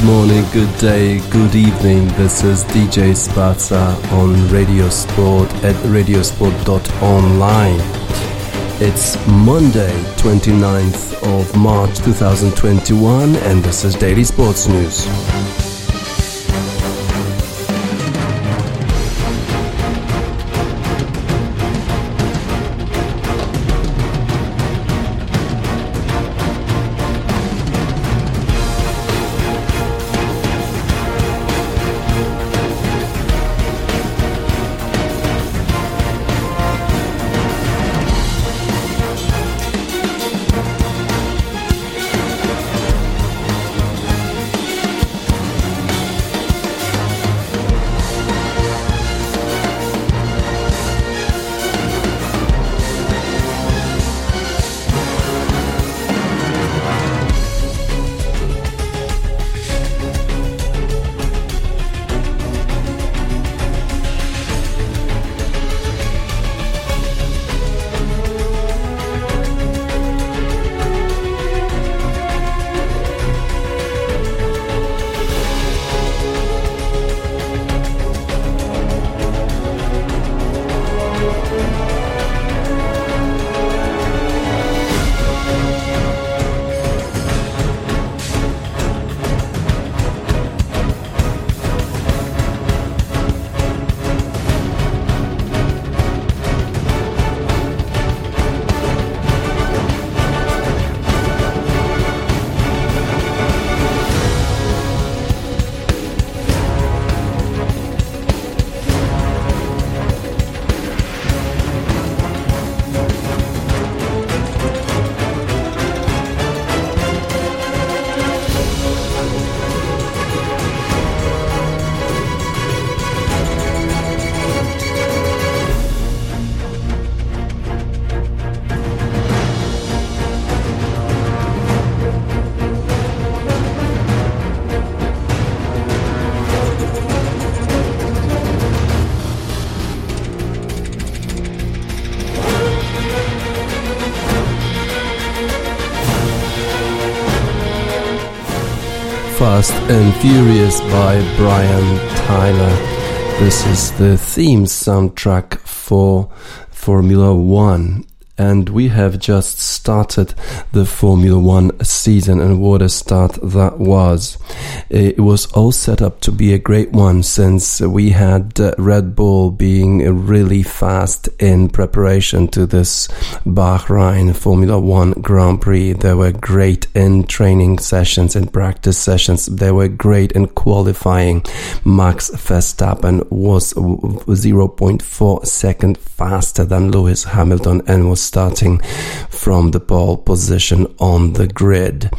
Good morning, good day, good evening. This is DJ Spaza on Radio Sport at radiosport.online. It's Monday, 29th of March 2021, and this is Daily Sports News. Fast and Furious by Brian Tyler. This is the theme soundtrack for Formula One and we have just started the Formula One season, and what a start that was! It was all set up to be a great one since we had uh, Red Bull being really fast in preparation to this Bahrain Formula One Grand Prix. They were great in training sessions and practice sessions. They were great in qualifying. Max Verstappen was 0.4 second faster than Lewis Hamilton and was starting from the pole position on the grid.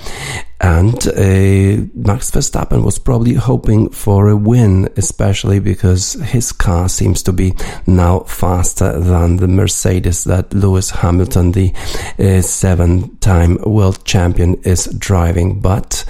And uh, Max Verstappen was probably hoping for a win, especially because his car seems to be now faster than the Mercedes that Lewis Hamilton, the uh, seven time world champion, is driving. But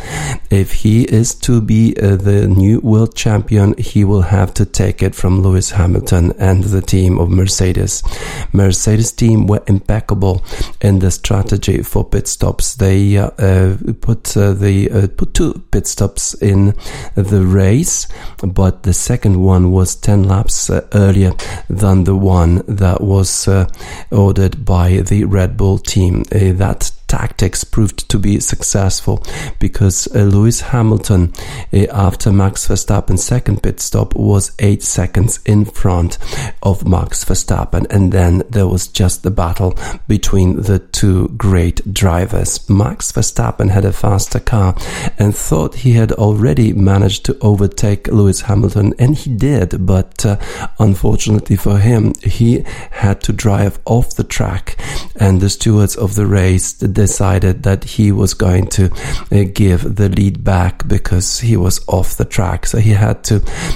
if he is to be uh, the new world champion, he will have to take it from Lewis Hamilton and the team of Mercedes. Mercedes team were impeccable in the strategy for pit stops. They uh, uh, put uh, they uh, put two pit stops in the race, but the second one was 10 laps uh, earlier than the one that was uh, ordered by the Red Bull team. Uh, that tactics proved to be successful because uh, Lewis Hamilton, uh, after Max Verstappen's second pit stop, was eight seconds in front of Max Verstappen, and then there was just the battle between the two great drivers. Max Verstappen had a faster car and thought he had already managed to overtake Lewis Hamilton, and he did, but uh, unfortunately for him, he had to drive off the track, and the stewards of the race decided that he was going to uh, give the lead back because he was off the track. So he had to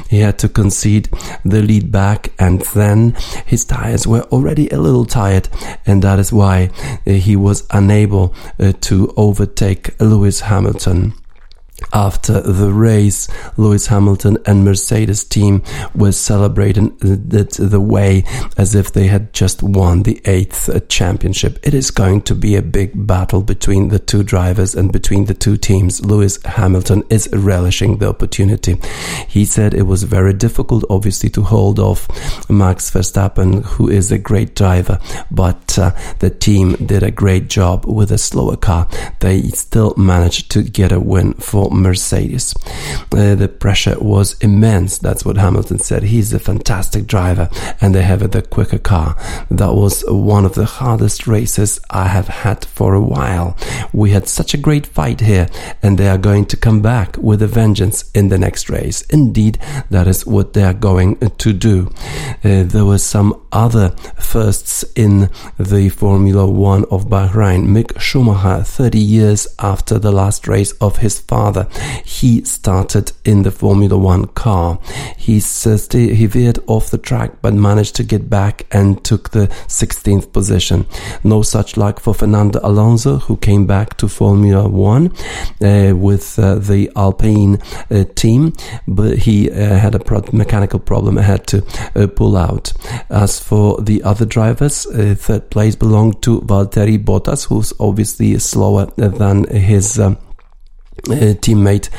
he had to concede the lead back, and then his tires were already a little tired, and that is why uh, he was unable uh, to overtake Lewis Hamilton. After the race, Lewis Hamilton and Mercedes team were celebrating it the way as if they had just won the eighth championship. It is going to be a big battle between the two drivers and between the two teams. Lewis Hamilton is relishing the opportunity. He said it was very difficult, obviously, to hold off Max Verstappen, who is a great driver, but uh, the team did a great job with a slower car. They still managed to get a win for Mercedes. Uh, the pressure was immense. That's what Hamilton said. He's a fantastic driver and they have the quicker car. That was one of the hardest races I have had for a while. We had such a great fight here and they are going to come back with a vengeance in the next race. Indeed, that is what they are going to do. Uh, there were some other firsts in the Formula One of Bahrain. Mick Schumacher, 30 years after the last race of his father, he started in the Formula One car. He, uh, he veered off the track but managed to get back and took the 16th position. No such luck for Fernando Alonso, who came back to Formula One uh, with uh, the Alpine uh, team, but he uh, had a pro- mechanical problem and had to uh, pull out. As for the other drivers, third place belonged to Valtteri Bottas, who's obviously slower than his um, uh, teammate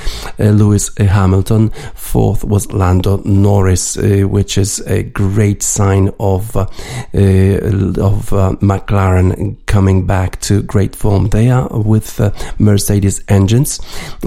uh, Lewis Hamilton. Fourth was Lando Norris, uh, which is a great sign of uh, uh, of uh, McLaren coming back to great form. They are with Mercedes engines,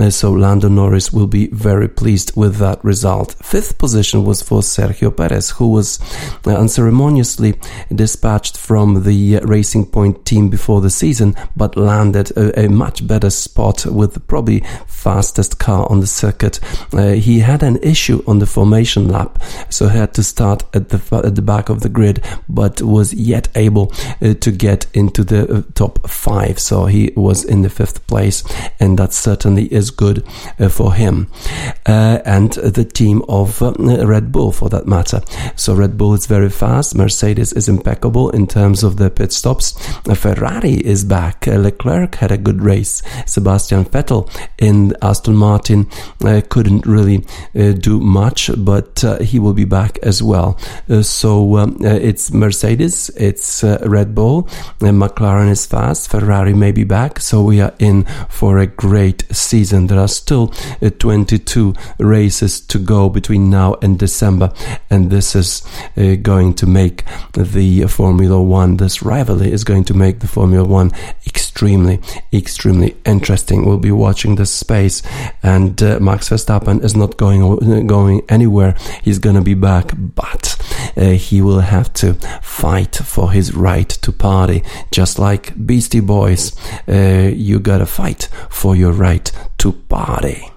so Lando Norris will be very pleased with that result. Fifth position was for Sergio Perez, who was unceremoniously dispatched from the Racing Point team before the season, but landed a, a much better spot with probably fastest car on the circuit. Uh, he had an issue on the formation lap, so he had to start at the at the back of the grid, but was yet able uh, to get into the uh, top five. So he was in the fifth place, and that certainly is good uh, for him uh, and the team of uh, Red Bull, for that matter. So Red Bull is very fast. Mercedes is impeccable in terms of the pit stops. Ferrari is back. Leclerc had a good race. Sebastian Vettel in Aston Martin uh, couldn't really uh, do much, but uh, he will be back as well. So um, it's Mercedes, it's Red Bull, and McLaren is fast, Ferrari may be back. So we are in for a great season. There are still 22 races to go between now and December, and this is going to make the Formula One, this rivalry is going to make the Formula One extremely, extremely extremely interesting. We'll be watching this space, and uh, Max Verstappen is not going going anywhere. He's gonna be back, but uh, he will have to fight for his right to party, just like Beastie Boys. Uh, you gotta fight for your right to party.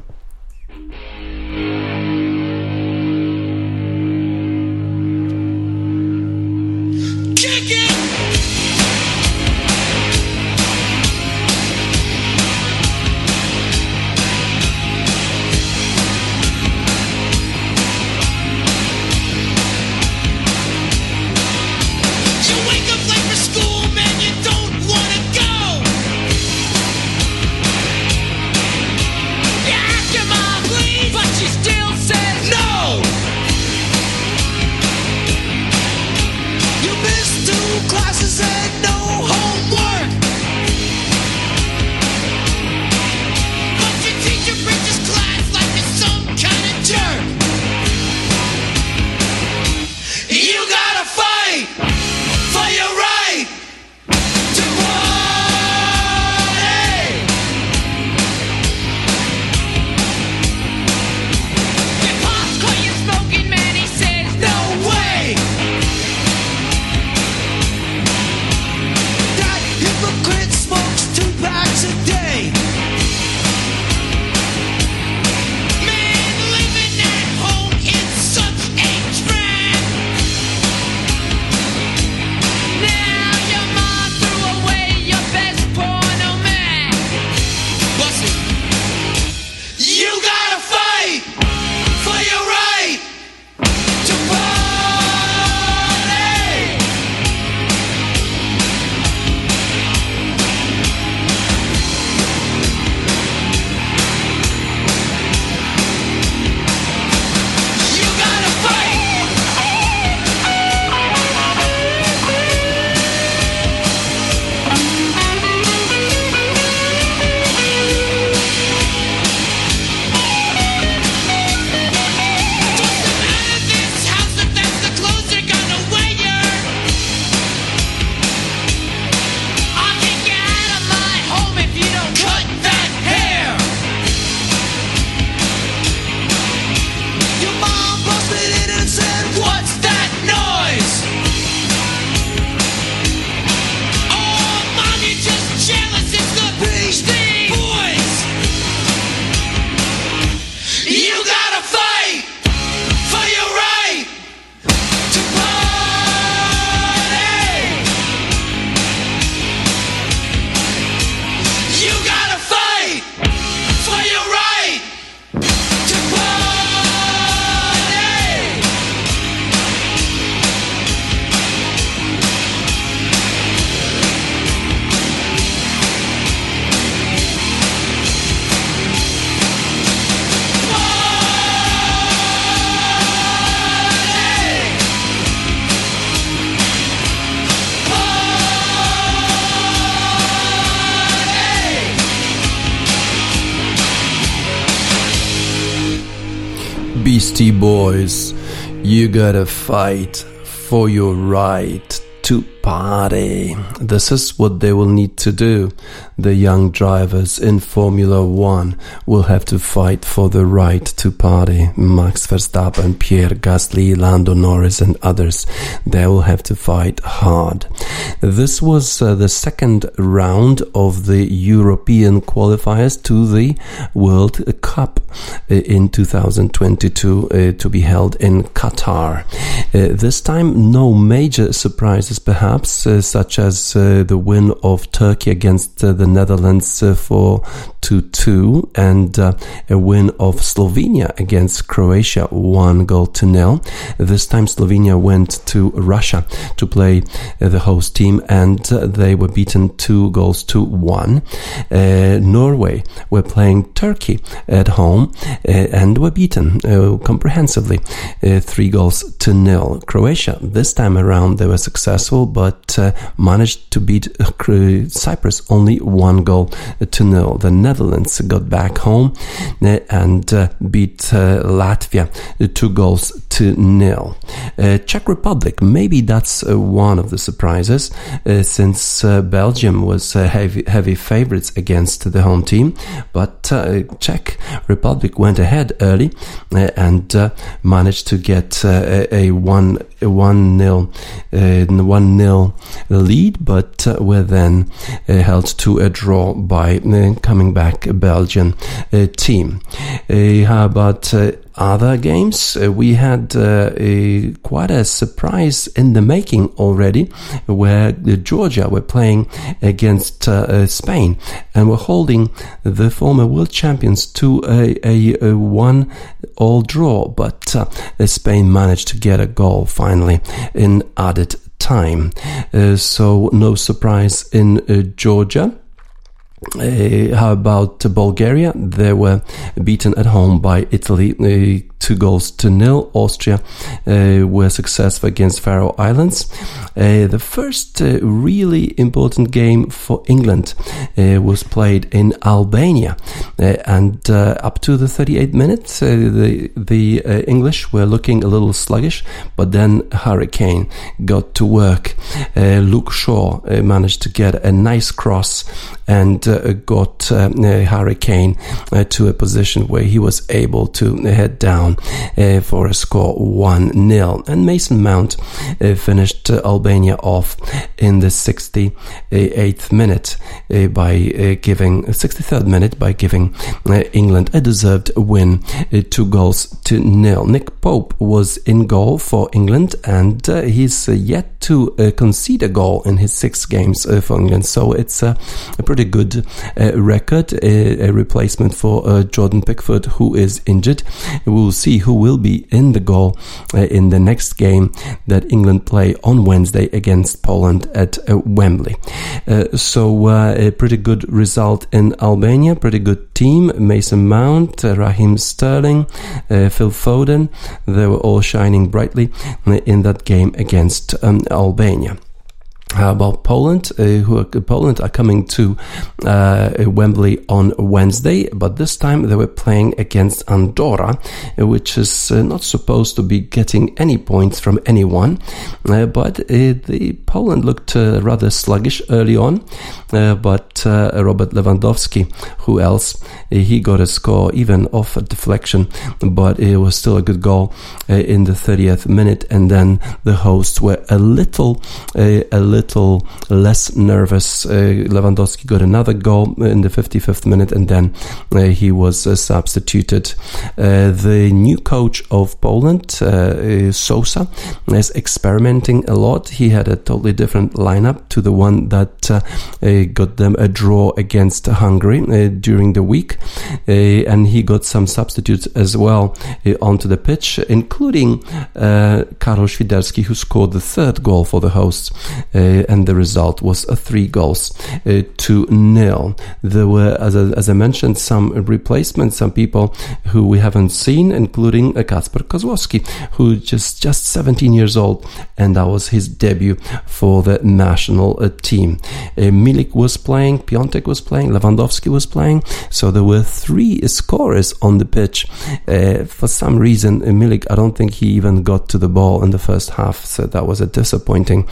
Boys, you gotta fight for your right to party. This is what they will need to do. The young drivers in Formula One will have to fight for the right to party. Max Verstappen, Pierre Gasly, Lando Norris, and others. They will have to fight hard. This was uh, the second round of the European qualifiers to the World Cup uh, in 2022 uh, to be held in Qatar. Uh, this time, no major surprises, perhaps uh, such as uh, the win of Turkey against uh, the Netherlands uh, for 2-2 and uh, a win of Slovenia against Croatia 1 goal to nil. This time Slovenia went to Russia to play uh, the host team and they were beaten 2 goals to 1. Norway were playing Turkey at home and were beaten comprehensively 3 goals to nil. Croatia this time around they were successful but uh, managed to beat uh, Cyprus only one goal to nil. The Netherlands got back home uh, and uh, beat uh, Latvia two goals to nil. Uh, Czech Republic, maybe that's uh, one of the surprises since Belgium was heavy, heavy favorites against the home team, but Czech Republic went ahead early eh, and managed to get a, one one nil one nil lead, but uh, were then uh, held to a draw by the coming back Belgian uh, team. how about other games, uh, we had uh, a, quite a surprise in the making already, where Georgia were playing against uh, Spain and were holding the former world champions to a, a, a one all draw, but Spain managed to get a goal finally in added time. Uh, so no surprise in uh, Georgia. Uh, how about Bulgaria? They were beaten at home by Italy uh, two goals to nil. Austria uh, were successful against Faroe Islands. Uh, the first uh, really important game for England uh, was played in Albania, uh, and uh, up to the 38 minutes, the the English were looking a little sluggish, but then Harry Kane got to work. Luke Shaw managed to get a nice cross and got Harry Kane to a position where he was able to head down uh, for a score 1 0. And Mason Mount uh, finished Albania off in the 68th minute uh, by giving 63rd minute by giving England a deserved win, two goals to nil. Nick Pope was in goal for England, and he's yet to concede a goal in his six games for England. So it's a, pretty good record, a, a, replacement for Jordan Pickford, who is injured. We'll see who will be in the goal uh, in the next game that England play on Wednesday against Poland at uh, Wembley. Uh, so a pretty good result in Albania, pretty good team. Mason Mount, Raheem Sterling, Phil Foden, they were all shining brightly in that game against um, Albania. About Poland? Uh, who are, Poland are coming to uh, Wembley on Wednesday, but this time they were playing against Andorra, uh, which is uh, not supposed to be getting any points from anyone. Uh, but uh, the Poland looked rather sluggish early on, but Robert Lewandowski, who else? he got a score even off a deflection, but it was still a good goal in the 30th minute, and then the hosts were a little, a little little less nervous. Uh, Lewandowski got another goal in the 55th minute and then uh, he was uh, substituted. the new coach of Poland, Sousa, is experimenting a lot. He had a totally different lineup to the one that got them a draw against Hungary during the week. and he got some substitutes as well onto the pitch, including uh, Karol Świderski, who scored the third goal for the hosts. Uh, and the result was three goals uh, to nil. There were, as I, as I mentioned, some replacements, some people who we haven't seen, including uh, Kacper Kozłowski, who just just 17 years old, and that was his debut for the national team. Milik was playing, Piątek was playing, Lewandowski was playing. So there were three scorers on the pitch. Uh, for some reason, Milik, I don't think he even got to the ball in the first half. So that was a disappointing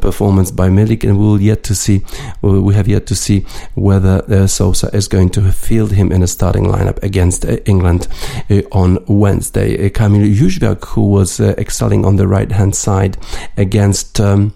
performance by Milik, and we'll yet to see. We have yet to see whether uh, Sousa is going to field him in a starting lineup against uh, England uh, on Wednesday. Uh, Kamil Jóźwiak, who was uh, excelling on the right hand side against. Um,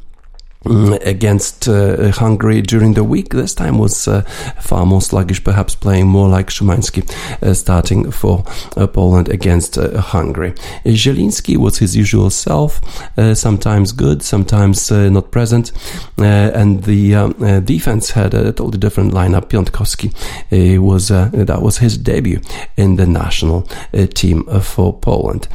against uh, Hungary during the week. This time was uh, far more sluggish, perhaps playing more like Szymański, uh, starting for uh, Poland against uh, Hungary. Zieliński was his usual self, uh, sometimes good, sometimes not present, and the um, defense had a totally different lineup. Piątkowski was that was his debut in the national team for Poland.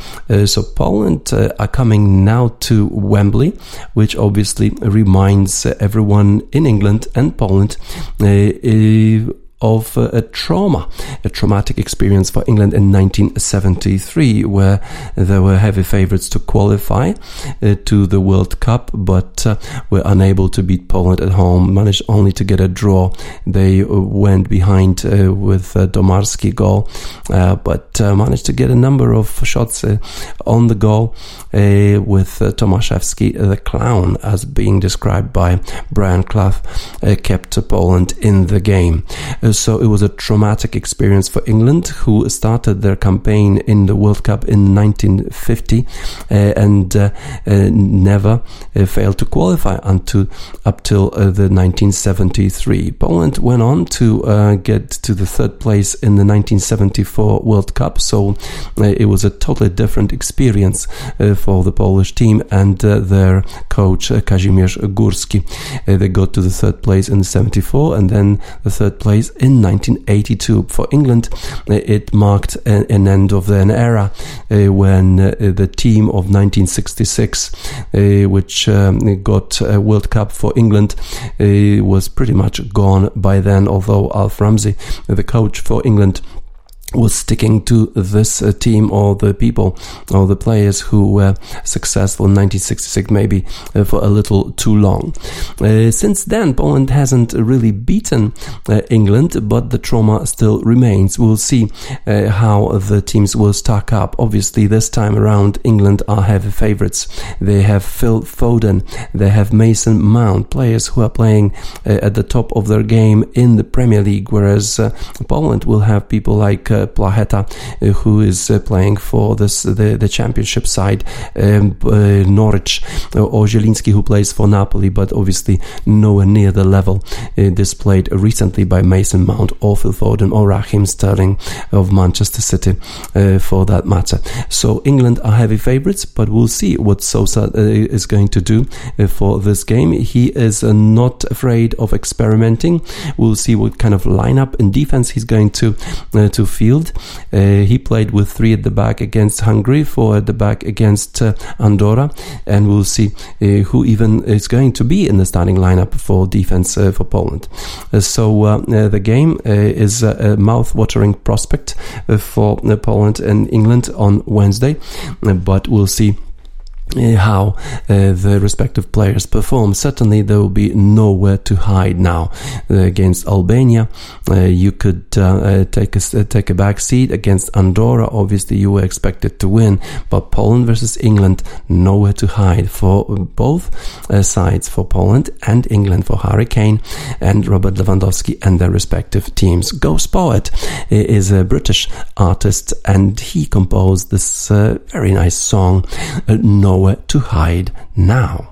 so Poland are coming now to Wembley, which obviously reminds everyone in England and Poland uh, uh, of uh, a trauma, a traumatic experience for England in 1973, where there were heavy favourites to qualify uh, to the World Cup, but uh, were unable to beat Poland at home, managed only to get a draw. They uh, went behind uh, with a Domarski goal, uh, but managed to get a number of shots on the goal with Tomaszewski, the clown, as being described by Brian Clough, kept Poland in the game so it was a traumatic experience for England, who started their campaign in the World Cup in 1950 uh, and uh, uh, never uh, failed to qualify until up till uh, the 1973. Poland went on to uh, get to the third place in the 1974 World Cup, so it was a totally different experience for the Polish team and their coach Kazimierz Górski. they got to the third place in 74 and then the third place in 1982. For England, uh, it marked an, end of an era uh, when uh, the team of 1966, which um, got a World Cup for England, was pretty much gone by then, although Alf Ramsey, the coach for England, was sticking to this uh, team or the people or the players who were successful in 1966 maybe uh, for a little too long. Uh, since then, Poland hasn't really beaten uh, England, but the trauma still remains. We'll see uh, how the teams will stack up. Obviously, this time around, England are heavy favourites. They have Phil Foden, they have Mason Mount, players who are playing uh, at the top of their game in the Premier League, whereas Poland will have people like Placheta, uh, who is uh, playing for this the, the championship side, um, uh, Norwich, or Zieliński, who plays for Napoli, but obviously nowhere near the level displayed recently by Mason Mount or Phil Foden or Raheem Sterling of Manchester City, for that matter. So England are heavy favourites, but we'll see what Sousa is going to do for this game. He is not afraid of experimenting. We'll see what kind of lineup and defense he's going to to field field. Uh, he played with three at the back against Hungary, four at the back against uh, Andorra, and we'll see uh, who even is going to be in the starting lineup for defense for Poland. so the game is a mouth-watering prospect for Poland and England on Wednesday, but we'll see uh, how uh, the respective players perform. Certainly, there will be nowhere to hide now uh, against Albania. Uh, you could uh, uh, take a take a back seat against Andorra. Obviously, you were expected to win, but Poland versus England, nowhere to hide for both sides, for Poland and England, for Harry Kane and Robert Lewandowski and their respective teams. Ghostpoet is a British artist, and he composed this very nice song, "No." Nowhere to hide now.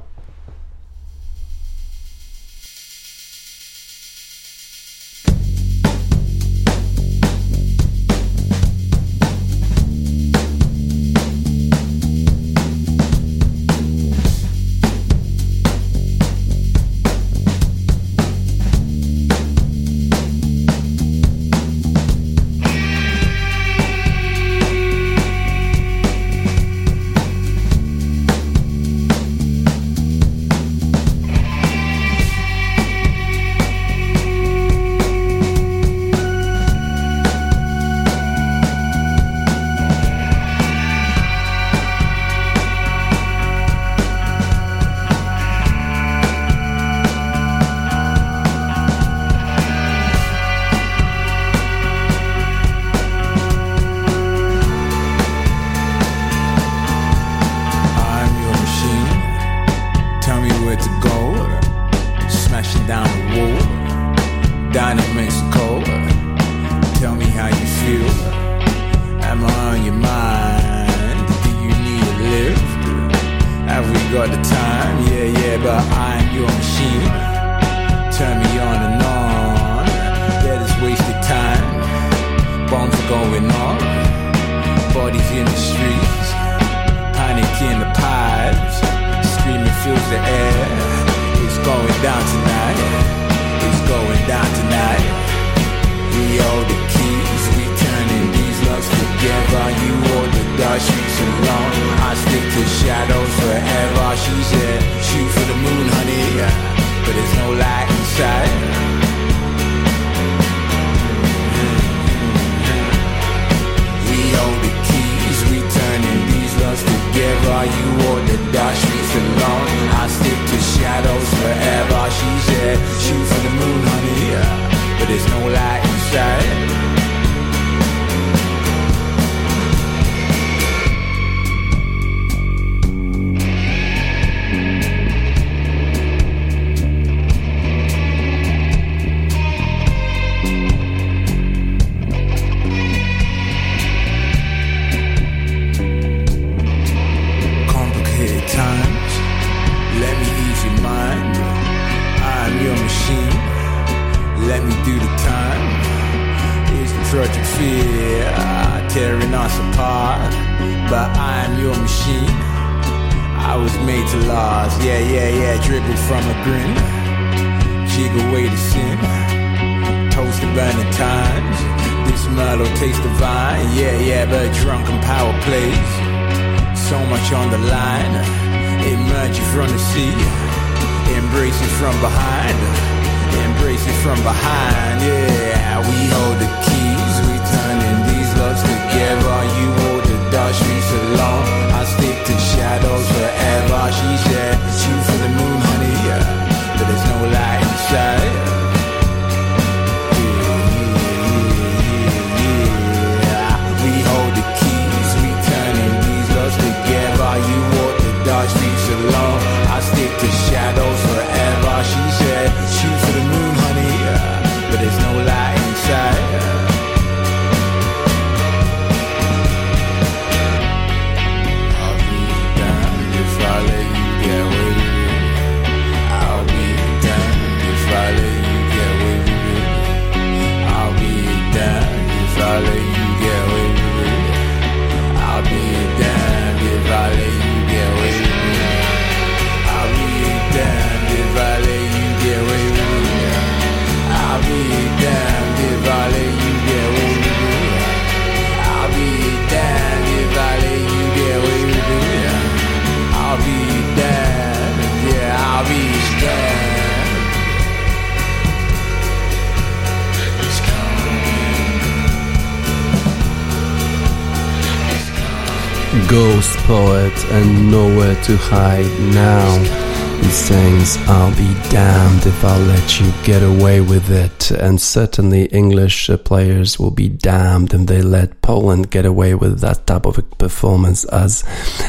nowhere to hide now. He sings, I'll be damned if i let you get away with it. And certainly English uh, players will be damned if they let Poland get away with that type of performance as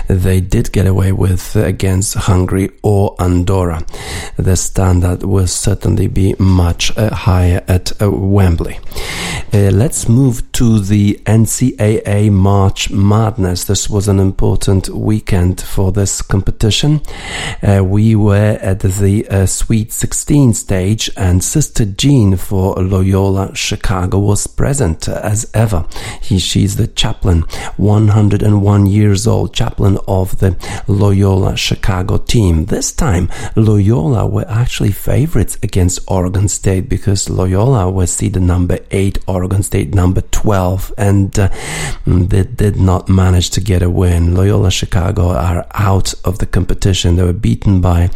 they did get away with against Hungary or Andorra. The standard will certainly be much uh, higher at uh, Wembley. Uh, let's move to the NCAA March Madness. This was an important weekend for this competition. Uh, we were were at the uh, Sweet 16 stage, and Sister Jean for Loyola Chicago was present as ever. He, she's the chaplain, 101 years old, chaplain of the Loyola Chicago team. This time, Loyola were actually favorites against Oregon State because Loyola were seeded number 8, Oregon State number 12, and uh, they did not manage to get a win. Loyola Chicago are out of the competition. They were beaten by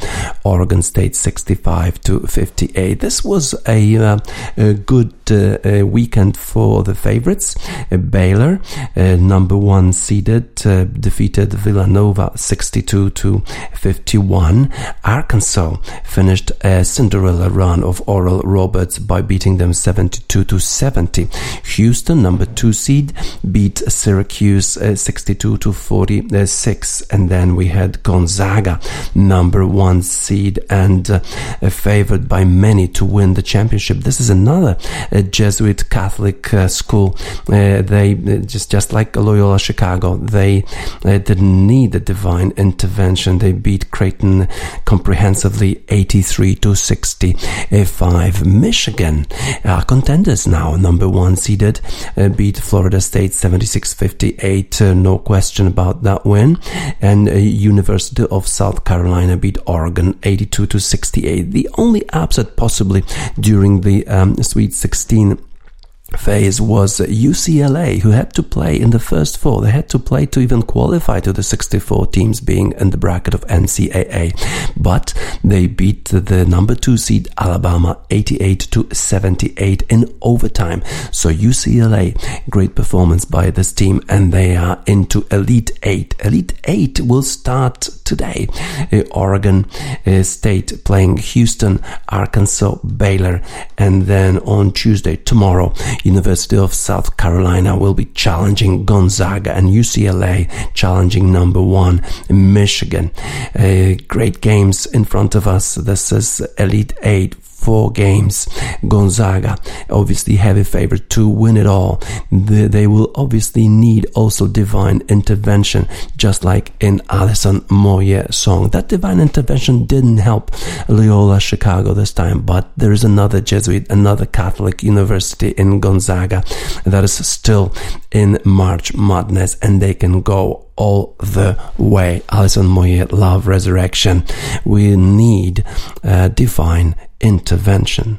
Oregon State 65 to 58. This was a, uh, a good uh, weekend for the favorites. Uh, Baylor, uh, number one seeded, defeated Villanova 62 to 51. Arkansas finished a Cinderella run of Oral Roberts by beating them 72 to 70. Houston, number two seed, beat Syracuse 62 to 46. And then we had Gonzaga, number one seed and favored by many to win the championship. This is another uh, Jesuit Catholic uh, school. Uh, they just just like Loyola Chicago, they didn't need a divine intervention. They beat Creighton comprehensively, 83 to 65. Michigan are contenders now, number one seeded, beat Florida State 76-58. no question about that win. And University of South Carolina beat Oregon 82 to 68. The only upset possibly during the um, Sweet 16 Sixteen phase was UCLA, who had to play in the first four. They had to play to even qualify to the 64 teams being in the bracket of NCAA. But they beat the number two seed Alabama 88 to 78 in overtime. So UCLA, great performance by this team, and they are into Elite Eight. Elite Eight will start today. Uh, Oregon uh, State playing Houston, Arkansas, Baylor, and then on Tuesday, tomorrow, University of South Carolina will be challenging Gonzaga and UCLA challenging number one Michigan. Uh, great games in front of us. This is Elite Eight four games. Gonzaga, obviously heavy favorite to win it all. they will obviously need also divine intervention, just like in Alison Moyet song. That divine intervention didn't help Loyola Chicago this time, but there is another Jesuit, another Catholic university in Gonzaga that is still in March Madness and they can go all the way. Alison Moyet, Love Resurrection. We need uh, divine intervention.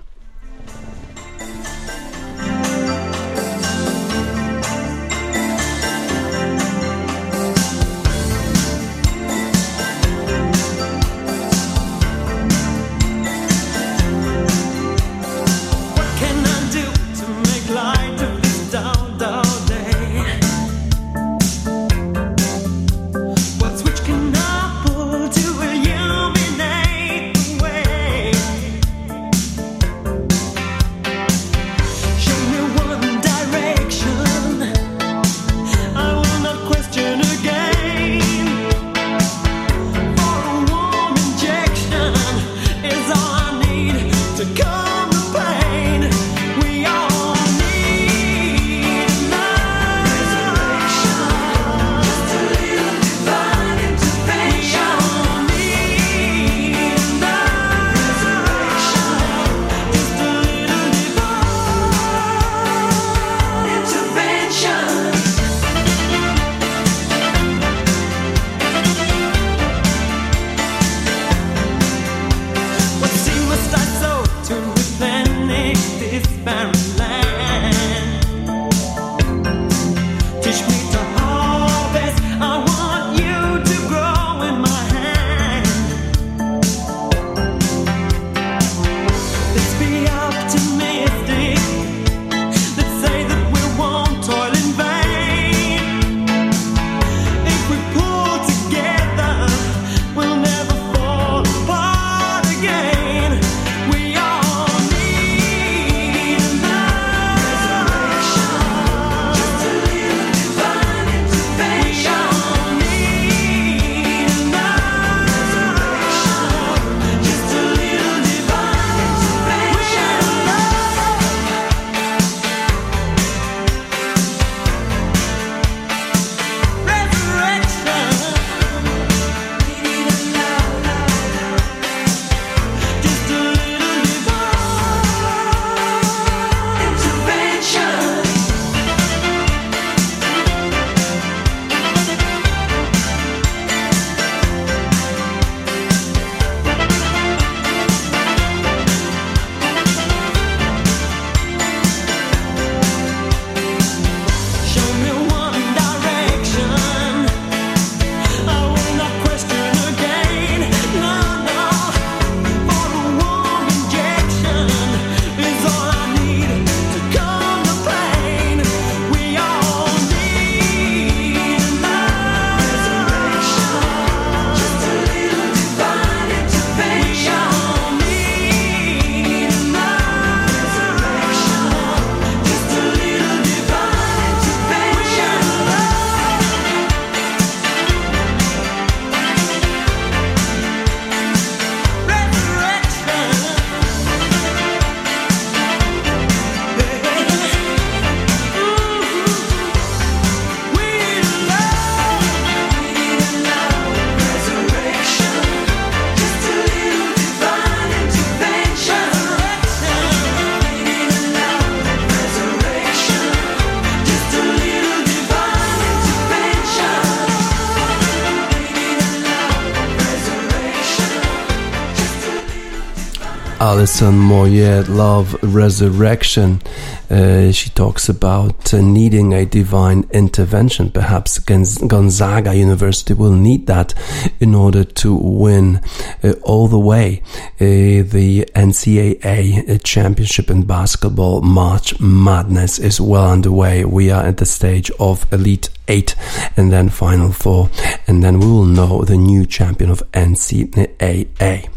Alison Moyet, Love Resurrection. Uh, she talks about uh, needing a divine intervention. Perhaps Gonzaga University will need that in order to win uh, all the way uh, the NCAA uh, championship in basketball. March Madness is well underway. We are at the stage of Elite 8 and then Final 4 and then we will know the new champion of NCAA.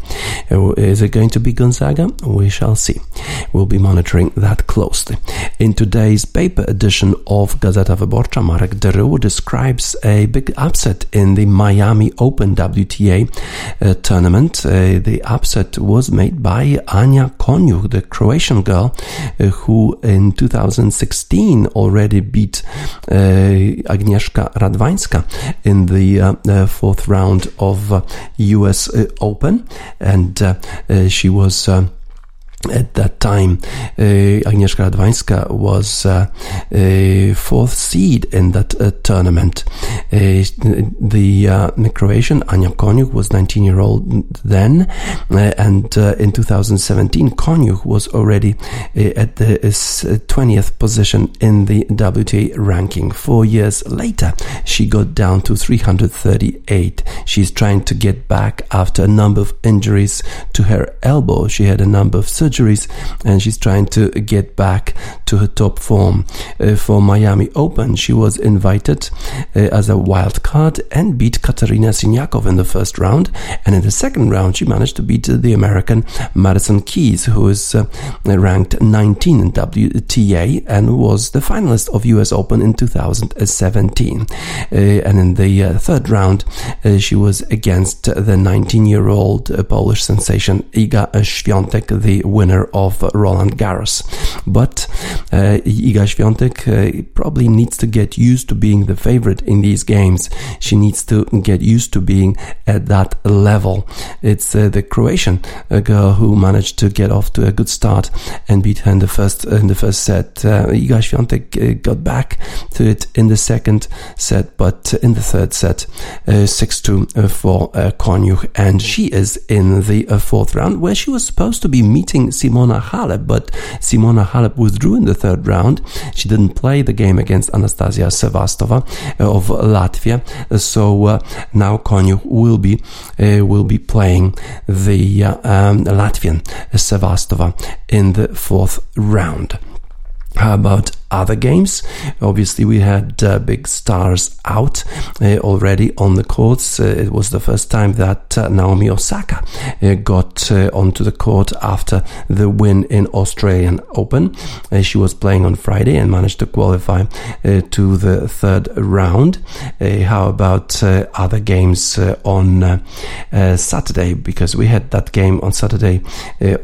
Is it going to be Gonzaga? We shall see. We'll be monitoring that closely. In today's paper edition of Gazeta Wyborcza, Marek Derył describes a big upset in the Miami Open WTA uh, tournament. Uh, the upset was made by Anja Konjuh, the Croatian girl uh, who in 2016 already beat uh, Agnieszka Radwańska in the uh, fourth round of US Open. And she was at that time, uh, Agnieszka Radwańska was uh, a fourth seed in that uh, tournament. Uh, the uh, Croatian Anja Konjuh was 19 year old then, uh, and in 2017, Konjuh was already at the 20th position in the WTA ranking. Four years later, she got down to 338. She's trying to get back after a number of injuries to her elbow. She had a number of surgeries surgeries and she's trying to get back to her top form. Uh, for Miami Open, she was invited uh, as a wild card and beat Katerina Siniakov in the first round. And in the second round, she managed to beat the American Madison Keys, who is uh, ranked 19 in WTA and was the finalist of US Open in 2017. Uh, and in the uh, third round, uh, she was against the 19 year old Polish sensation Iga Świątek, the winner of Roland Garros. But uh, Iga Świątek uh, probably needs to get used to being the favorite in these games. She needs to get used to being at that level. It's uh, the Croatian girl who managed to get off to a good start and beat her in the first in the first set. Uh, Iga Świątek uh, got back to it in the second set, but in the third set, uh, six two for uh, and she is in the fourth round where she was supposed to be meeting Simona Halep, but Simona Halep withdrew in the third round. She didn't play the game against Anastasia Sevastova uh, of Latvia, so uh, now Konjuh will be uh, will be playing the um, Latvian Sevastova in the fourth round. How about other games. Obviously, we had uh, big stars out uh, already on the courts. Uh, it was the first time that uh, Naomi Osaka uh, got uh, onto the court after the win in Australian Open. she was playing on Friday and managed to qualify to the third round. how about other games on Saturday? Because we had that game on Saturday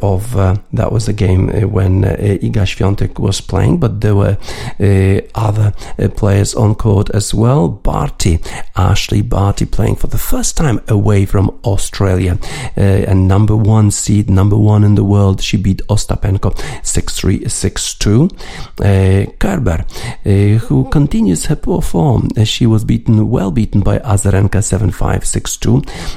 of that was the game when Iga Świątek was playing, but there were uh, other uh, players on court as well. Barty, Ashleigh Barty playing for the first time away from Australia. Uh, and number one seed, number one in the world, she beat Ostapenko 6-3, 6-2. Uh, Kerber, uh, who continues her poor form, uh, she was beaten, well beaten by Azarenka 7-5,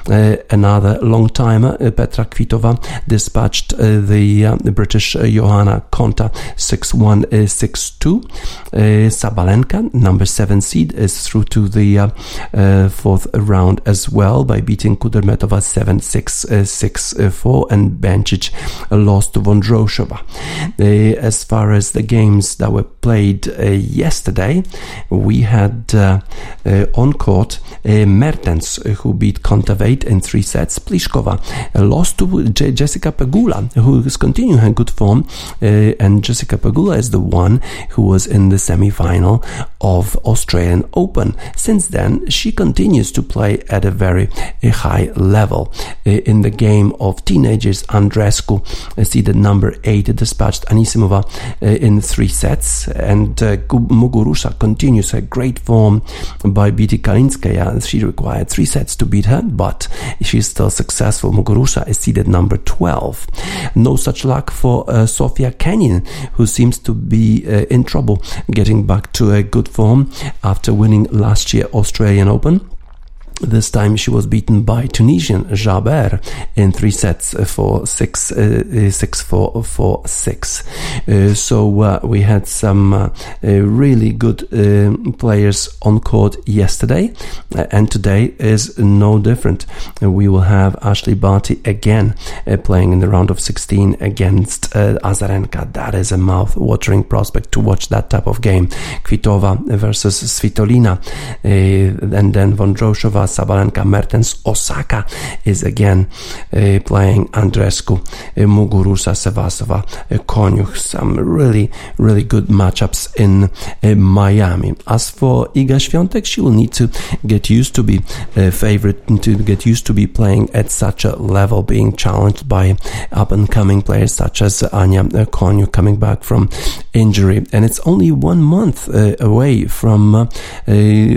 6-2. another long timer, Petra Kvitova, dispatched the, the British Johanna Konta 6-1, 6-2. Uh, Sabalenka, number seven seed, is through to the uh, uh, fourth round as well by beating Kudermetova 7 6 uh, 6 uh, 4 and Bencic lost to Vondrousova. Uh, as far as the games that were played yesterday, we had on court Mertens, who beat Kontaveit in three sets. Pliskova lost to J- Jessica Pegula, who is continuing her good form, and Jessica Pegula is the one who was in the semi-final of Australian Open. Since then, she continues to play at a very eh, high level. Eh, in the game of teenagers, Andreescu, eh, seeded number 8, dispatched Anisimova in three sets, and Muguruza continues her great form by beating Kalinskaya. She required three sets to beat her, but she's still successful. Muguruza is seeded number 12. No such luck for uh, Sofia Kenin, who seems to be uh, in trouble getting back to a good form after winning last year Australian Open This time she was beaten by Tunisian Jabeur in three sets for six, uh, uh six four, four six. Uh, so uh, we had some uh, uh, really good players on court yesterday, and today is no different. we will have Ashleigh Barty again playing in the round of 16 against Azarenka. That is a mouth-watering prospect to watch that type of game. Kvitova versus Svitolina, and then Vondrousova Sabalenka Mertens Osaka is again uh, playing Andreescu, uh, Muguruza Sevastova, uh, Konjuh. Some really, really good matchups in uh, Miami. As for Iga Świątek, she will need to get used to be a favorite, to get used to be playing at such a level, being challenged by up and coming players such as Anja Konjuh coming back from injury. And it's only one month uh, away from, uh,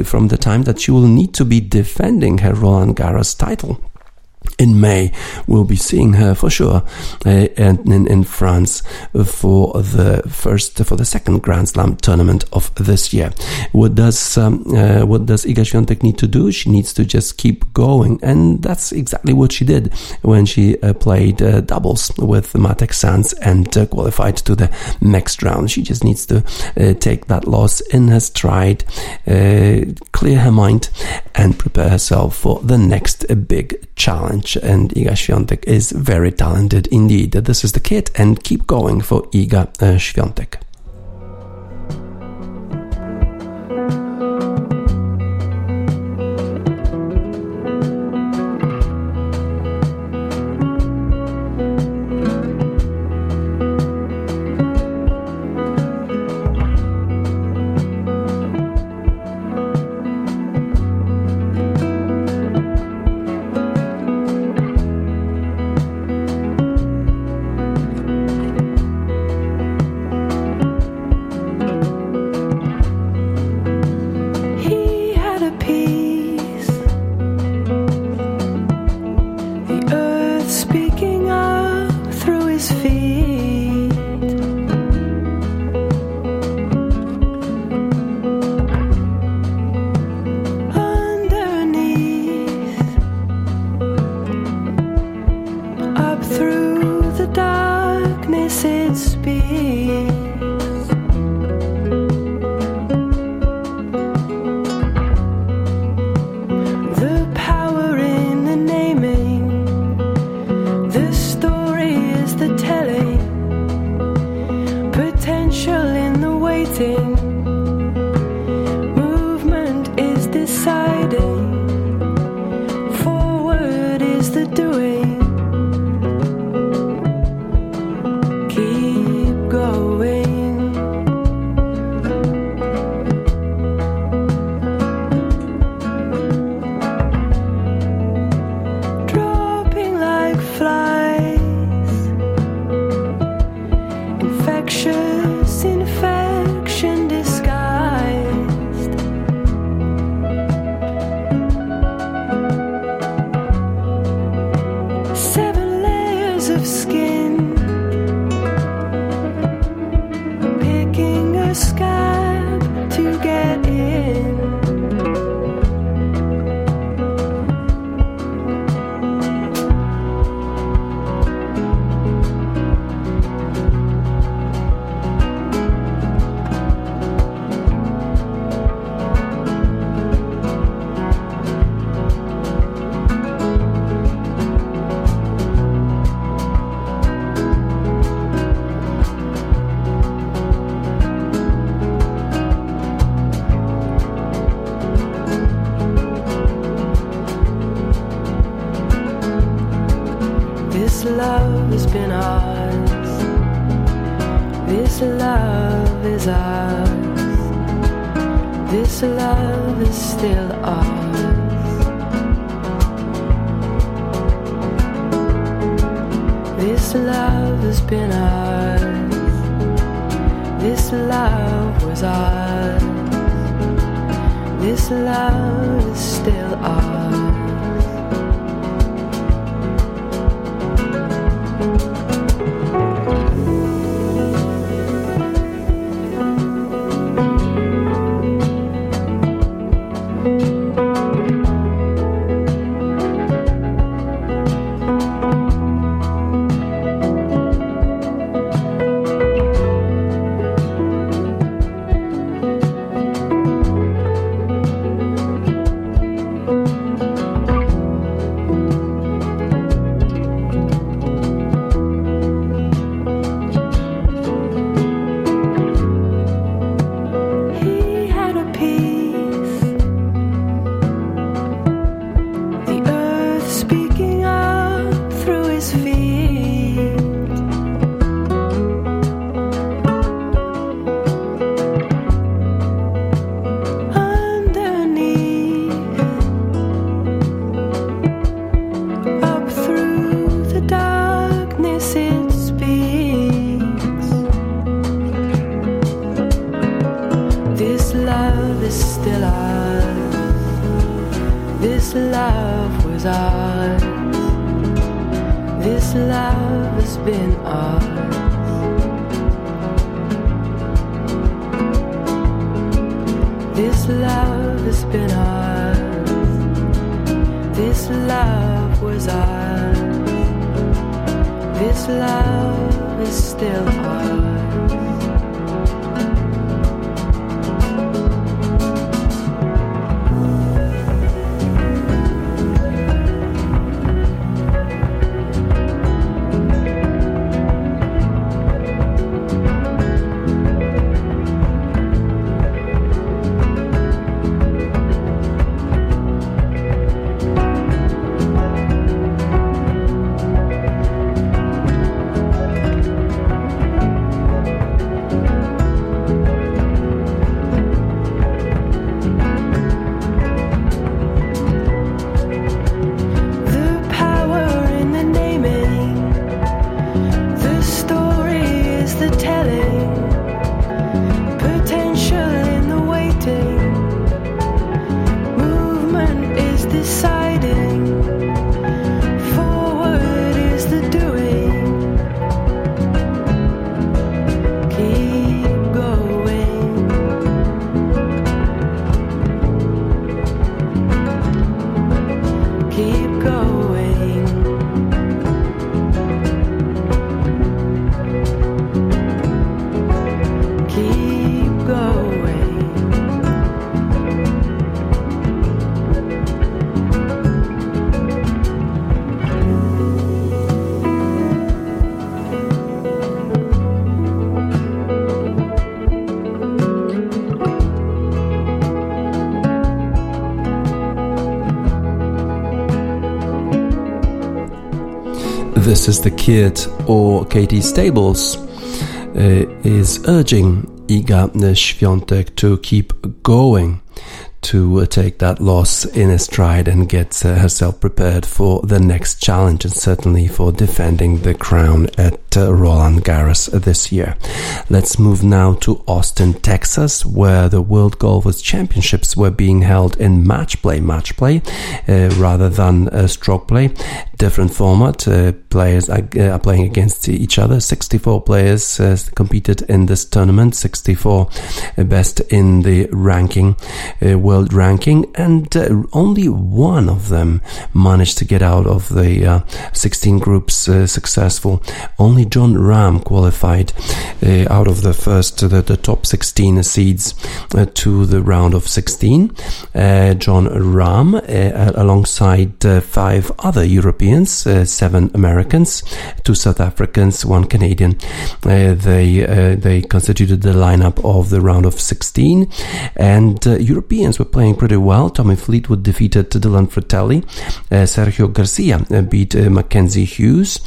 from the time that she will need to be defending defending her Roland Garros title in May, we'll be seeing her for sure uh, in, in France for the first for the second Grand Slam tournament of this year. What does um, uh, what does Iga Świątek need to do? She needs to just keep going, and that's exactly what she did when she uh, played uh, doubles with Mattek-Sands and uh, qualified to the next round. She just needs to uh, take that loss in her stride, clear her mind, and prepare herself for the next big challenge and Iga Świątek is very talented indeed. This is the kit and keep going for Iga uh, Świątek. love has been ours. This love is ours. This love is still ours. This love has been ours. This love was ours. This love is still ours. This love has been ours. This love has been ours. This love was ours. This love is still ours. This is the Kit or Katie Stables uh, is urging Iga Świątek to keep going to uh, take that loss in a stride and get uh, herself prepared for the next challenge and certainly for defending the crown at uh, Roland Garros this year. Let's move now to Austin, Texas, where the World Golfers Championships were being held in match play, match play, uh, rather than uh, stroke play. Different format. Uh, players are, are, playing against each other. 64 players competed in this tournament. 64 best in the ranking, uh, world ranking, and uh, only one of them managed to get out of the 16 groups successful. Only Jon Rahm qualified out of the first, the, the top 16 seeds to the round of 16. Jon Rahm, alongside five other Europeans, uh, seven Americans, two South Africans, one Canadian. Uh, they uh, they constituted the lineup of the round of 16, and Europeans were playing pretty well. Tommy Fleetwood defeated Dylan Frittelli. Uh, Sergio Garcia uh, beat uh, Mackenzie Hughes.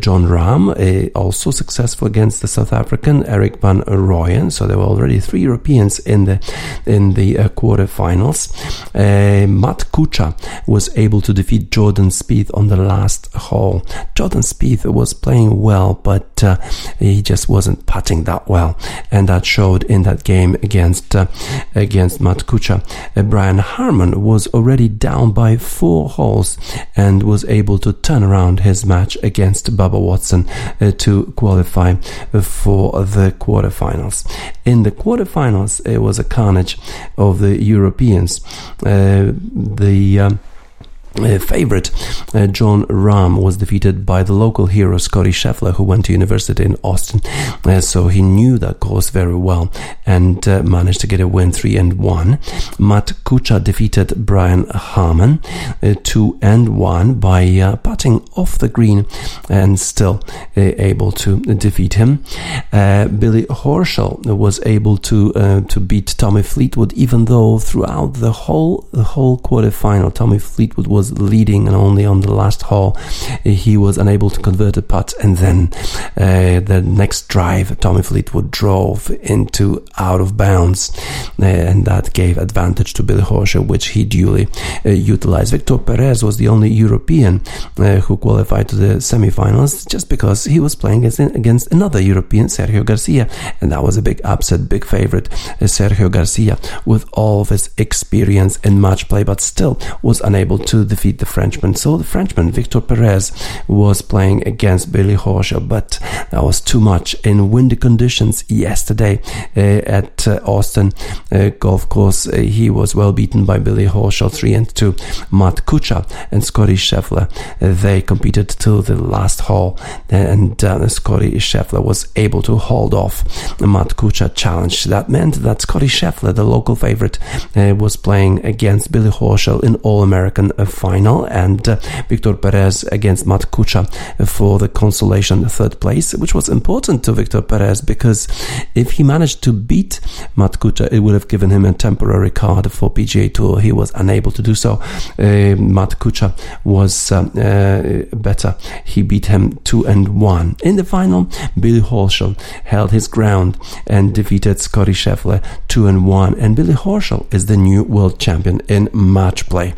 Jon Rahm also successful against the South African Erik van Rooyen. So there were already three Europeans in the in the quarterfinals. Matt Kuchar was able to defeat Jordan Spieth on the last hole. Jordan Spieth was playing well, but uh, he just wasn't putting that well, and that showed in that game against uh, against Matt Kuchar. Uh, Brian Harman was already down by four holes and was able to turn around his match against Bubba Watson uh, to qualify for the quarterfinals. In the quarterfinals, it was a carnage of the Europeans. Uh, the um, favorite uh, Jon Rahm was defeated by the local hero Scotty Scheffler, who went to university in Austin. Uh, so he knew that course very well and uh, managed to get a win, three and one. Matt Kuchar defeated Brian Harman uh, two and one by uh, putting off the green and still able to defeat him. Billy Horschel was able to to beat Tommy Fleetwood, even though throughout the whole the whole quarterfinal, Tommy Fleetwood was was leading and only on the last hole he was unable to convert a putt and then uh, the next drive Tommy Fleetwood drove into out of bounds uh, and that gave advantage to Billy Horschel which he duly uh, utilized. Victor Perez was the only European uh, who qualified to the semifinals just because he was playing against another European Sergio Garcia and that was a big upset, big favorite uh, Sergio Garcia with all of his experience in match play but still was unable to defeat the Frenchman. So the Frenchman, Victor Perez, was playing against Billy Horschel, but that was too much in windy conditions yesterday uh, at uh, Austin uh, Golf Course. Uh, he was well beaten by Billy Horschel, 3 and 2. Matt Kuchar and Scotty Scheffler, uh, they competed till the last hole, and Scotty Scheffler was able to hold off Matt Kuchar challenge. That meant that Scotty Scheffler, the local favorite, was playing against Billy Horschel in All American final, and Victor Perez against Matt Kuchar for the consolation third place, which was important to Victor Perez because if he managed to beat Matt Kuchar, it would have given him a temporary card for PGA Tour. He was unable to do so. Uh, Matt Kuchar was uh, uh, better. He beat him two and one in the final. Billy Horschel held his ground and defeated Scotty Scheffler two and one. And Billy Horschel is the new world champion in match play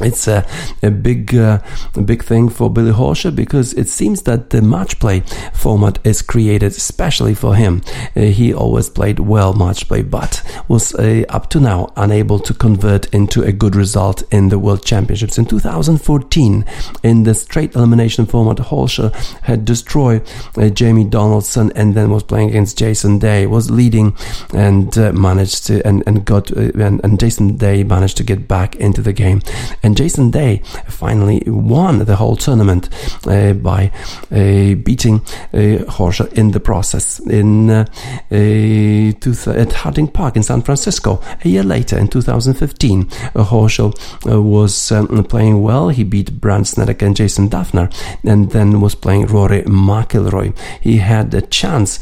it's a, a big uh, a big thing for Billy Horschel because it seems that the match play format is created especially for him. Uh, he always played well match play, but was uh, up to now unable to convert into a good result in the World Championships. In 2014, in the straight elimination format, Horschel had destroyed uh, Jamie Donaldson and then was playing against Jason Day, was leading and uh, managed to and and got uh, and, and Jason Day managed to get back into the game and Jason Day finally won the whole tournament uh, by uh, beating uh, in the process in uh, uh, at Harding Park in San Francisco. A year later, in 2015, Horschel was um, playing well. He beat Brandt Snedeker and Jason Dufner, and then was playing Rory McIlroy. He had a chance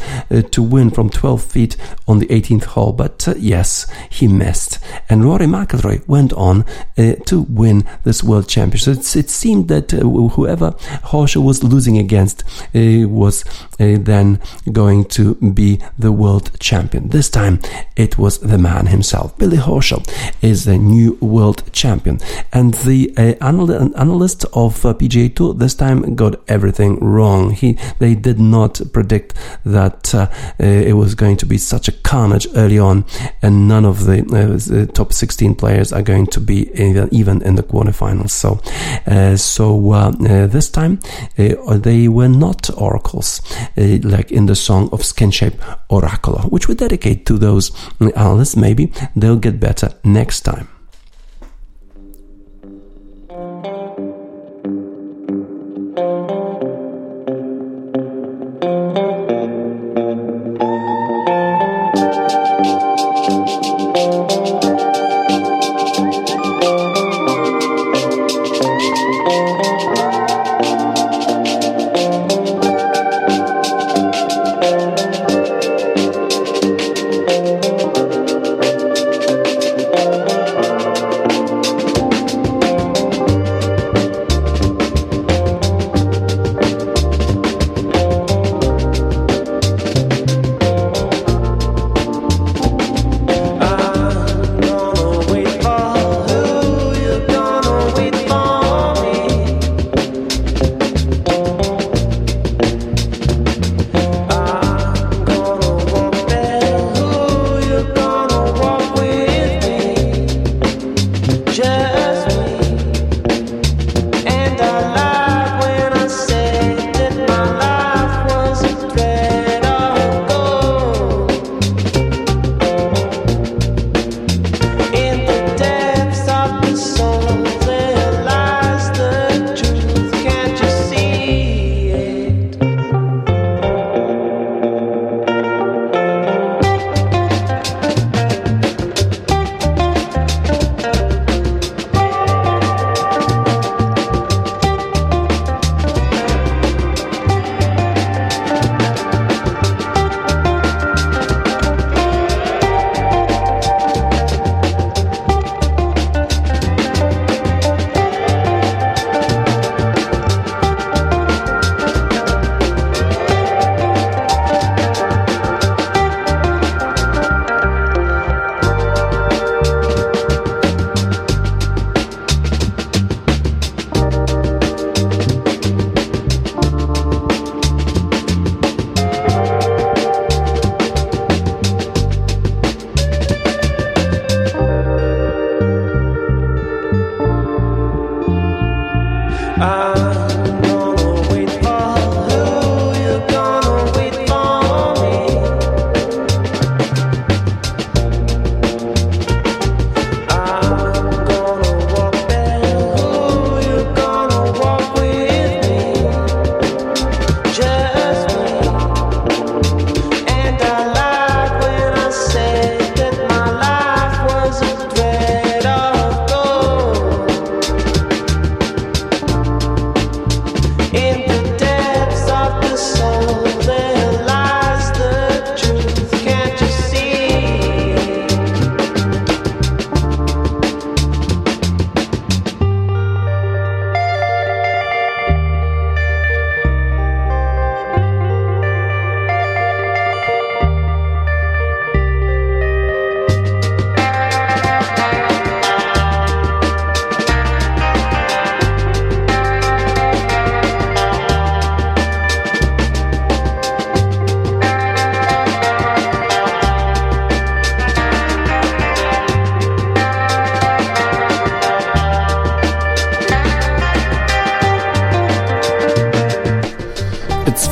to win from 12 feet on the 18th hole, but yes, he missed. And Rory McIlroy went on to win win this world championship. So it seemed that uh, whoever Horschel was losing against uh, was uh, then going to be the world champion. This time it was the man himself. Billy Horschel is the new world champion. And the uh, anal- analyst of uh, PGA Tour this time got everything wrong. He They did not predict that uh, it was going to be such a carnage early on and none of the, the top 16 players are going to be even in the quarterfinals. So, uh, so uh, uh, this time they were not oracles, like in the song of Skinshape Oracle, which we dedicate to those analysts. Maybe they'll get better next time.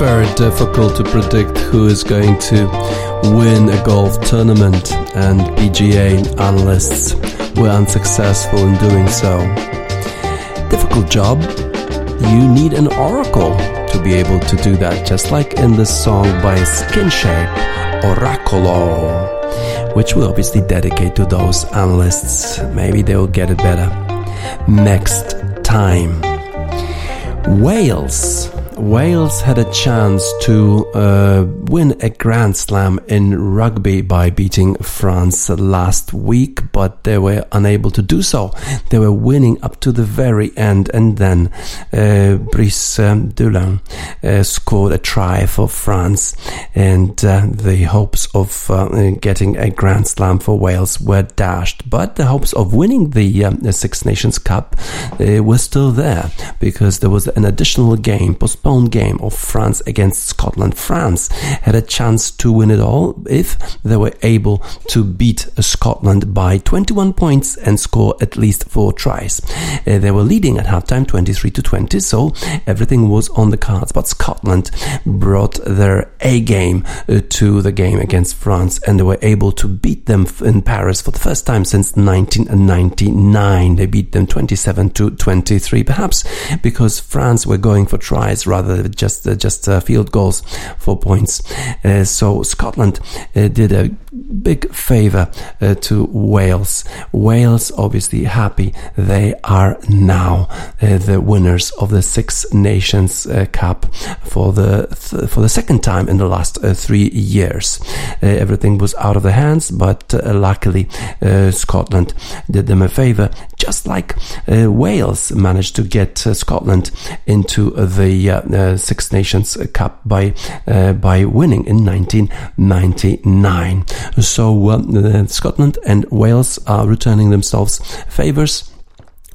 Very difficult to predict who is going to win a golf tournament, and PGA analysts were unsuccessful in doing so. Difficult job. You need an oracle to be able to do that, just like in the song by Skinshape, Oracolo, which we obviously dedicate to those analysts. Maybe they will get it better next time. Wales Wales had a chance to uh, win a Grand Slam in rugby by beating France last week, but they were unable to do so. They were winning up to the very end, and then uh, Brice um, Dulin uh, scored a try for France, and uh, the hopes of uh, getting a Grand Slam for Wales were dashed. But the hopes of winning the, um, the Six Nations Cup uh, were still there because there was an additional game postponed postponed game of France against Scotland. France had a chance to win it all if they were able to beat Scotland by 21 points and score at least four tries. Uh, they were leading at halftime 23 to 20, so everything was on the cards. But Scotland brought their A game uh, to the game against France and they were able to beat them in Paris for the first time since 1999. They beat them 27 to 23, perhaps because France were going for tries rather than just uh, just uh, field goals for points. Uh, so Scotland uh, did a big favor uh, to Wales. Wales obviously happy they are now uh, the winners of the Six Nations Cup for the th- for the second time in the last three years. everything was out of their hands, but luckily Scotland did them a favor, just like Wales managed to get Scotland into the uh, Six Nations Cup by uh, by winning in 1999. So uh, Scotland and Wales are returning themselves favors.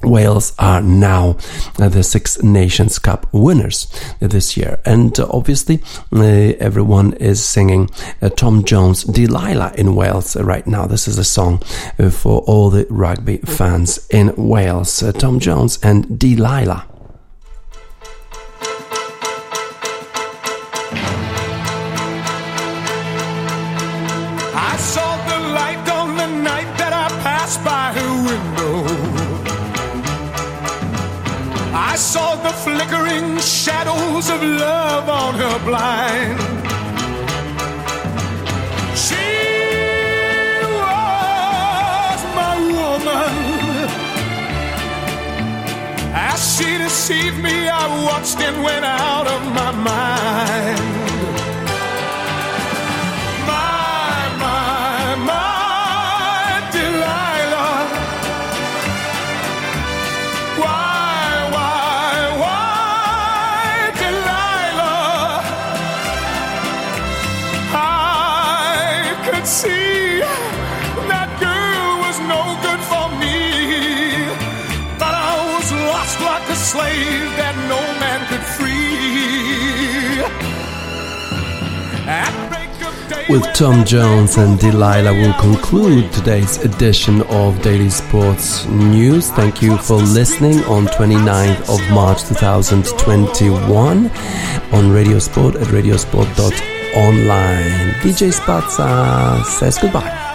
Wales are now uh, the Six Nations Cup winners this year. And uh, obviously, uh, everyone is singing Tom Jones' Delilah in Wales right now. This is a song for all the rugby fans in Wales. Tom Jones and Delilah. Flickering shadows of love on her blind. She was my woman. As she deceived me, I watched and went out of my mind. Slave that no man could free. With Tom Jones and Delilah, we'll conclude today's edition of Daily Sports News. Thank you for listening on 29th of March 2021 on Radio Sport at radiosport.online. DJ Spazza says goodbye.